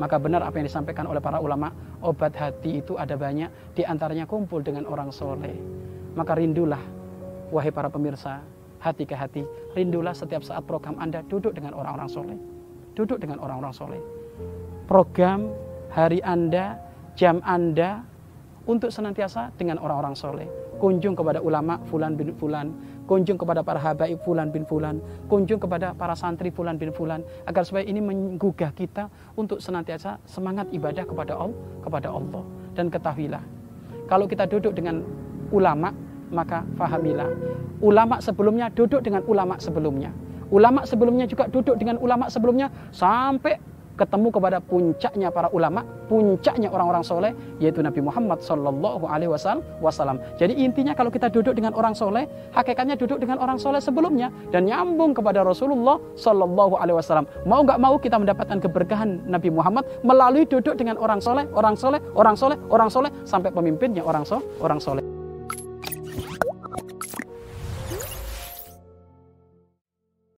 Maka benar apa yang disampaikan oleh para ulama, obat hati itu ada banyak, di antaranya kumpul dengan orang soleh. Maka rindulah, wahai para pemirsa, hati ke hati, rindulah setiap saat program Anda duduk dengan orang-orang soleh. Duduk dengan orang-orang soleh. Program hari Anda, jam Anda, untuk senantiasa dengan orang-orang soleh. Kunjung kepada ulama Fulan bin Fulan, kunjung kepada para habaib fulan bin fulan, kunjung kepada para santri fulan bin fulan, agar supaya ini menggugah kita untuk senantiasa semangat ibadah kepada Allah, kepada Allah. Dan ketahuilah, kalau kita duduk dengan ulama, maka fahamilah. Ulama sebelumnya duduk dengan ulama sebelumnya. Ulama sebelumnya juga duduk dengan ulama sebelumnya sampai ketemu kepada puncaknya para ulama, puncaknya orang-orang soleh, yaitu Nabi Muhammad Shallallahu Alaihi Wasallam. Jadi intinya kalau kita duduk dengan orang soleh, hakikatnya duduk dengan orang soleh sebelumnya dan nyambung kepada Rasulullah Shallallahu Alaihi Wasallam. Mau nggak mau kita mendapatkan keberkahan Nabi Muhammad melalui duduk dengan orang soleh, orang soleh, orang soleh, orang soleh sampai pemimpinnya orang soleh, orang soleh.